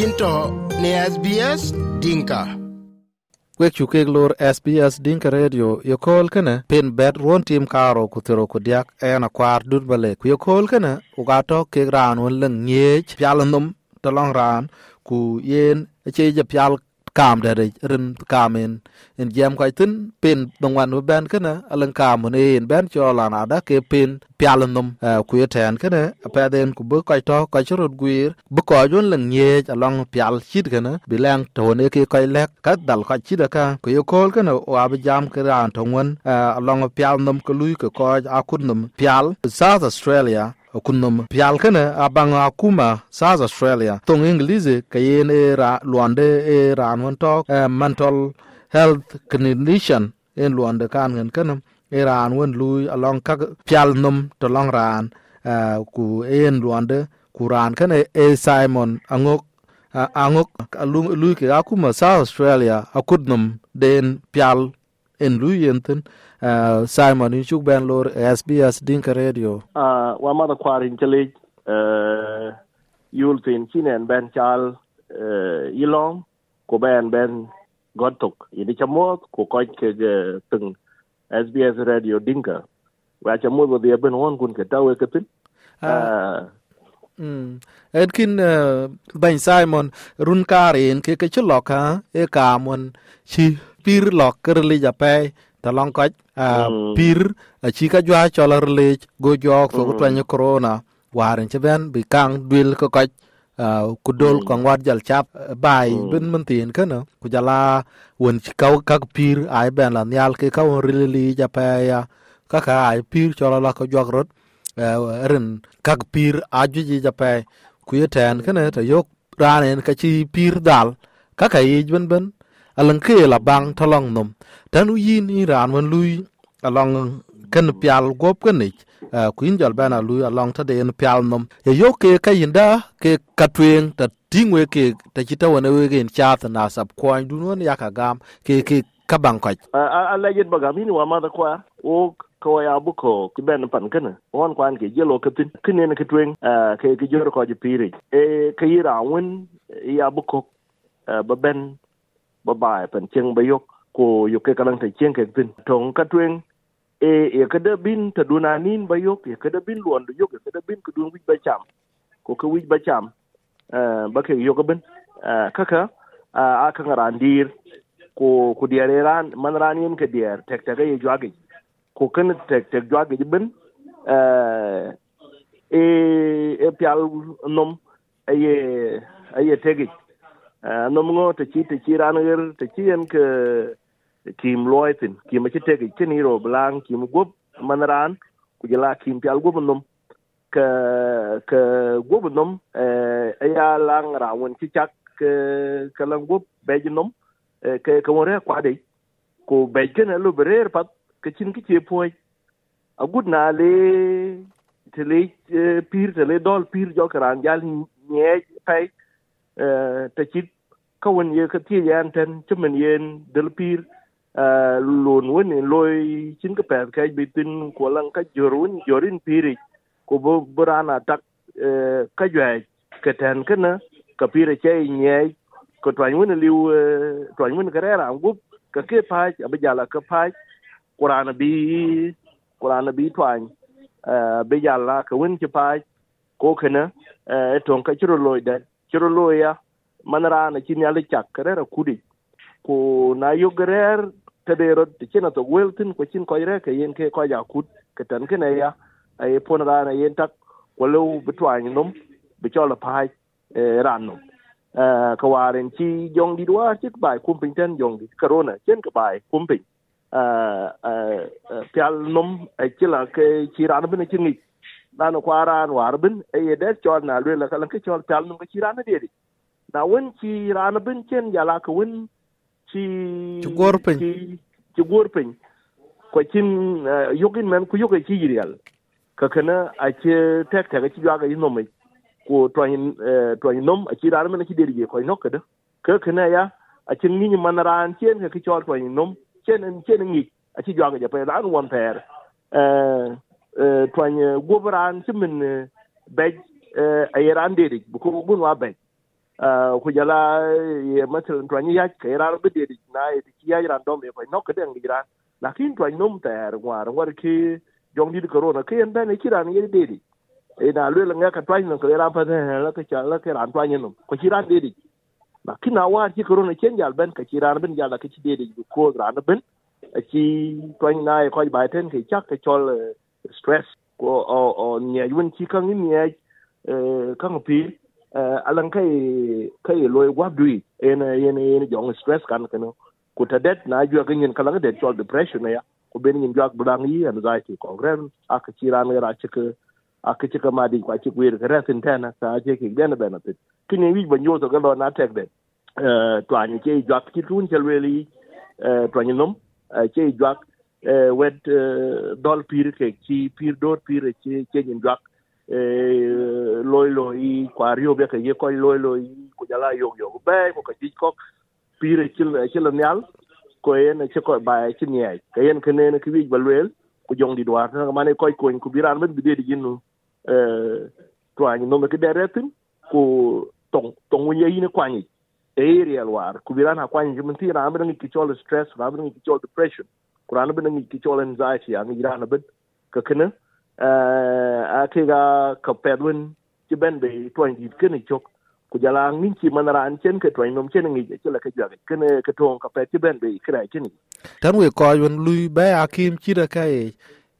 yinto ne SBS Dinka. wek cu kek lor SBS Dinka Radio. Yo kol kene pin bet ruon tim karo ku thiro ku diak en akwar dut bale ku yo kol kene uga to kek ran won leng nyech pial num to long ran ku yen che je pial kam da re rin kamen in jam kai tin pin dong wan ben kana alang kam ne in ben cho lan ada ke pin pial num ku ye ten kene pa den ku bu kai to kai churut guir bu ko jun lang ye along pial chit kene bilang to ne ke kai lek ka dal ka chit ka ku ye kol kana o ab jam ke ran to won along pial num ku lui ke ko akun num pial South Australia kunum pial kene abang akuma South Australia. Tong English kayen e ra luande e ran won tok uh, mental health condition en luande kan ngen kene e ran won lui along kak pial num to long ran uh, eh, ku en luande ku ran kene e Simon angok uh, angok lui ke akuma South Australia akudnum den pial en lui yenten uh, Simon in chuk ben lor SBS Dinka Radio. Uh, wa ma da kwarin chale uh, yul tin chinen ben chal uh, yilom ko ben ben godtok yini chamot ko ko ke tung SBS Radio Dinka. Wa chamot bo dia ben won kun ke tawe ke tin uh, Mm. Edkin uh, Ben Simon run karin ke ke chulok ha? E kamon chi pir lok kerli jape talong koch uh, mm. pir a chi ka jwa cholar lech go jok so mm. twanyo corona waren che ben bi kang dwil ko uh, ku dol mm. jal chap bai mm. ben man tin kana ku jala won chi ka ka pir ai ben la nyal ke ka won rilili jape ya ka ka ai pir cholar la ko rot uh, ren kak pir ajuji jape ku yeten kene ta yok ranen ka chi pir dal ka ka yi ben ben alang ke la bang tolong nom. Tanu yin ran wan lui along ken pial gop ken kuin jal bana lui along ta den pial nom. Ye yo ke ka yinda ke katwen ta tingwe ke ta chita wana we gen chat na sab kwan dunwan ya ka gam ke ke kabang kwaj a la yit bagam ni wa ma da kwa. O ko ya bu ko ki ben pan kana won kwan ke jelo ka tin. Kine ne kitwen ke ke jor ko ji piri e ke ira won ya bu ko ba ben ba bai pan cheng ba yok. Ko yo ke kalang nom ngo te chi te chi ran ger te chi en ke kim loitin kim chi te tegi ni ro blang kim gup man ran ku jela kim pial gup nom ke ke gup nom e ya lang ra won chi chak ke ke lang gup be nom ke ke mo re kwa de ku be ke na lu berer pat ke chin ki che poi a gut na le te le pir te le dol pir jo kran jal nye pai te chit ka ye ka ti yan ten chumen yen del pir lun en loy chin ka per ka bi ko lang ka jorun jorin piri ko bo burana tak ka jwe ke ten kana ka pire che nye ko twany wani liw twany wani kare ram gup ka ke paj abijala ka paj qur'ana bi qur'ana bi twany be ka win ci paj ko kana ton ka ciro loy da ciro loy ya manara na cin yalla chak karera kudi. Ko na yo grer te de to weltin ko chin ko re ka yen ke ko ja kut ka tan kana ya ay pon ra na yen tak walo bitwany num bichola pai paj e, ran num e, ka waren chi jong di dua ci bai kum pin ten jong di corona chen ka bai kum pin e, pial num ai chila ke chi ran bin ci ngi na no kwa ran war bin ai ye det chol na lwe la ka lan ke chol pial nom ka ci ran de di na wen ci ran bin chen ya la ka wen ci gor pin. ko cin uh, yogin men ku yogai ci yirial ka kana a ce tek tek ci ga yi nomai ko twanyin twanyin nom a kira armen ki derige ko no kada ka kana ya a cin ni man ran cien ka chol twanyin nom. Cien en cien ngi a ci jwaga ja pe ran won eh eh twany gubran simin bej ayeran yeran dedik bu ko bun wa bej. Ku jala ye masal twany ya ke ran be de na e ti ya ran dom e ko no ke den giran lakin twany num ter war war ki jong di corona ke en ben ki ran ye dedik di e lwe langa ka twany no ke ran pa ne la ka chala ke ran twany no ko ki ran de lakin na war ki corona ken jal ben ka ki ben jal ka ki dedik di ko ran ben ki twany na e ko ba ke chak ka chol stress. Ko, o o, nya yun ki kan ni nya e, kan pi e, alan kai kai loy wa dui. En en en jong stress kan kan ko ta det na ju ga nyin kala det chol depression ya. Ko ben nyin jak budang yi anxiety kongren aka chiran ra ci ke ak aka ka ma di kwa chik wir ra tin tana sa je ki den benefit kini wi ban yo to ga lo na tek de det e, twa ni che jak ki tun chel weli to ni nom che jak E, wed e, dol pir ke chi, pir dor pir che che nyin jak loy e, loy kwa rio be ke ye ko loy loy ku jala yo yo be ko ka ji ko pire chil la nyal, ko en che ko ba chi nye ke en ke ne ke wi balwel ku jong di dwar. Na mane ko ko ku biran ben bi de jinu eh to ani no me ke deretin ku tong tong ye ine kwani e area war ku biran ha kwani jimin ti na ben ki chol stress na ben ki chol depression kurana bin ngi ki chol anxiety ang irana bin. Ka kana eh, a ke ga ka pedwin ti ben be twan di kene chok. Ku jala ngin chi manara an chen ke twan nom chen ngi ci la ke jage kene ke ton ka pe ti ben be kra chen tan we ko yun lui be akim chi ra kai e,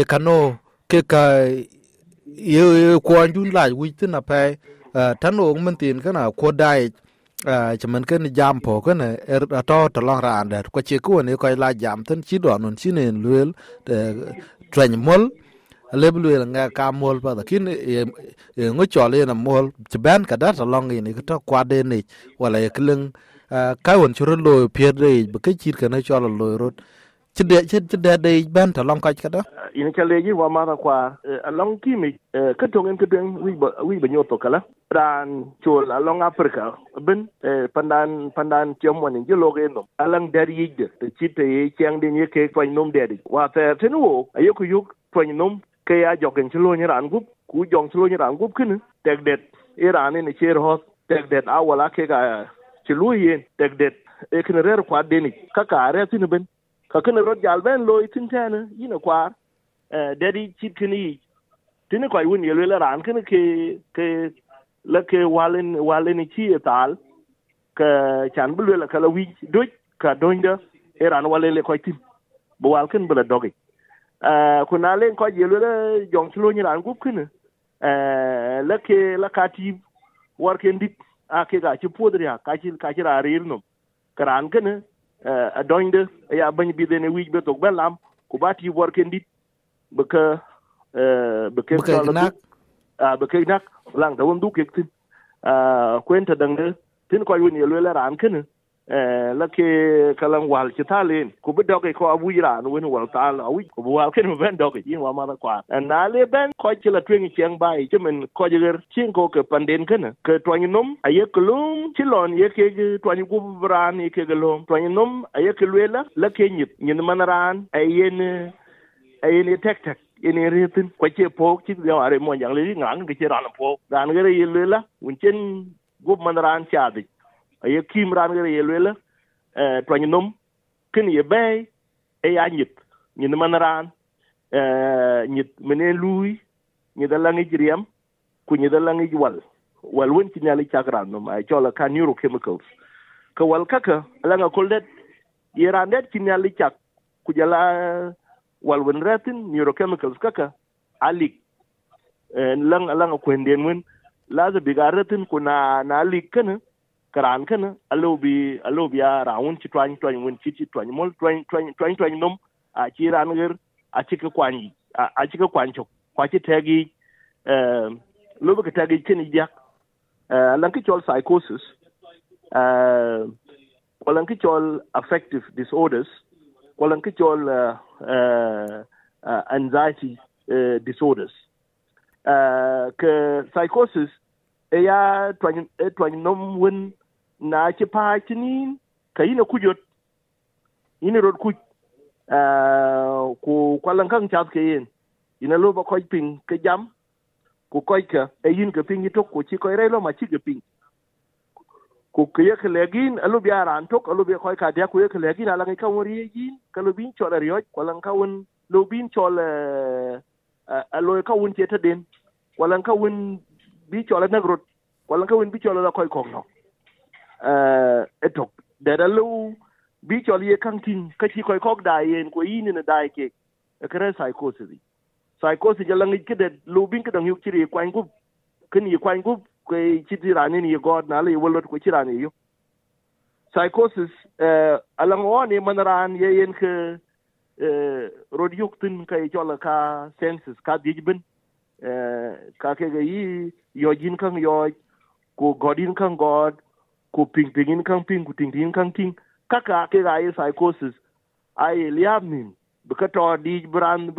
e kano ke ka ye ko anjun la wi tin na pe eh, tan o man tin kana ko dai chỉ mình cái jam po cái này er to to long ran der ko chi ko ne ko la jam tin chi do nun chi ne luel train mol leblu nga ka mol pa da kin e ngo chole na mol chban ka da long ni ka to kwa de ni wala ye kleng ka won churo lo pier de ba ke chir ka na cholo lo rot chide chide de bên thở long ka đó. In ina chale ji wa ma kwa along ki mi ka to ngen ka den wi ba wi ba nyoto kala ran chol along africa. Ben pandan pandan tiom woni je lo ge nom alang der yide te chite ye chang de ye ke kwa nom de wa te tenu ayoku yuk kwa nom ke ya jogen ci lo ni ran gup ku jong ci lo ni ran gup kin tek det iran ni cher ho tek det a wala ke ga ci lu yen tek det e kin rer kwa de ni ka ka thì tin ben ka kin ro jal ben lo tin tane yina kwa eh dedi ci kin yi tin ko yun yelo la ran kin ke ke la ke walen walen ci tal ka chan bu la kala wi do ka doinda iran wale le ko tin bo wal kin bula dogi ku na len ko je le jong chlo ni ran gup kin eh la ke la ka ti war ke ndit a ke ga ci podri ka ci ka ci ra rir no karan kin Eh, a doñde ya bañ bi dene wij be tok belam ku bati bor kendit be ke be ke eh, nak. Ah, a be ke nak lang da won du ke tin. Ah, a kwenta dang de tin ko yuni le le ran kene la ke kalan wal ci talen ku bi doge ko abu ira no wen wal tal awi ku wal ken ben doge yin wa ma kwa na le ben ko ci la twen cheng bai ci men ko jeger chin ko ke panden ken ke twani nom aye kulum ci lon ye ke twani ku bran ye ke galom twani nom aye ke lela la ke nyit nyin man ran ayen ayen tek tek ene retin ko ci po ci ya are mo jang le ngang ke ci ran po dan gere ye lela un chen gub man ran chadi aye kim ran gere ye lela eh twany nom kin ye bay e ya nyit. Nyin man ran eh nyit menen lui nyi da langi jiriam ku nyi da langi wal. Wal won ci nyali chakran no ay chola ka neurochemicals. Ka wal kaka langa koldet ye randet ci nyali chak ku jala wal won retin neurochemicals kaka alik eh lang ko kwenden won laza bigaretin ku na na alik karan kana alo bi alo bi won ci twany twany won ci ci twany mol twany twany twany twany nom a ci ran ger a ci ka kwany a ci ka kwancho kwa ci tagi eh lo bi ka tagi ni jak eh lan ki chol psychosis eh walan ki chol affective disorders walan ki chol uh, uh, anxiety uh, disorders. Eh ka psychosis ya twany nom wen na ci pa ci ni ka yina kujot yina rod kuj ku kwalan kan chat ke yin ina lo ba koj ping ke jam ku koj ka e yin ka ping itok ku ci koy relo ma ci ka ping ku ke ke legin alu bi aran tok alu bi koy ka dia ku ke legin ala ngai kan wori yin ka lu bin chol riyo wala ka won lu bin chol alo ka won ce ta den wala ka won bi chol na grot wala ka won bi chol la koy kong no eh etok de da lu bi chol ye kan tin ka chi koy kok da yen ko yin ne dai ke ka psychosis. Psychosis ya langi ke de lu bin ka dang yuk chiri kwan gu kin yi kwan gu ko chi ti rani ni god na le wolot ko chi rani yo psychosis alang o ne manaran ye yen ke rod yuk tin ka chol ka senses ka dijbin ka ke ga yi yo jin kan yo ko godin kan god ku ping ping in kang ping ku ting ting kang ting kaka ke ga ye psychosis. Ai liam nim. Be ka to di brand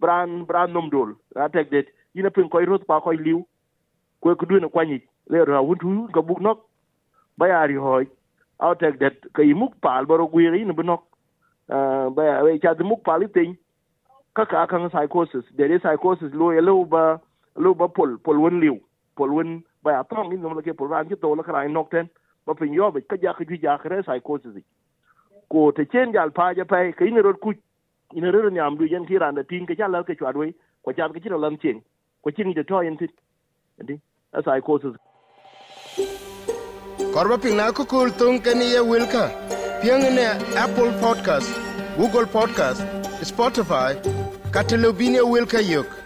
brand brand nom dol. Ra tek det ina ping koy rot pa koy liu. Ko ku du na kwani le ra wun tu ga buk nok. Bayari hoy au tek det ka imuk pal, baro gwiri ni bunok. Ah, ba we cha muk pal tin kaka kan psychosis. De is psychosis, lo ye lo ba lo ba pol pol won liu. Pol won ba ya tong in no ke pol ran ki to la kra nok ten. Ba pin yo ba ka ja ka ju ja kre psychosis ko te chen jal pa ja ka ni rot ku ina rero nyam du yen kiran da tin ke cha la ke chwa doi ko cha ka chira lam chen ko chin de to yen tin ndi a psychosis korba ping na ko kul tung ke ni ye wilka piang ne apple podcast google podcast spotify katelobine wilka yok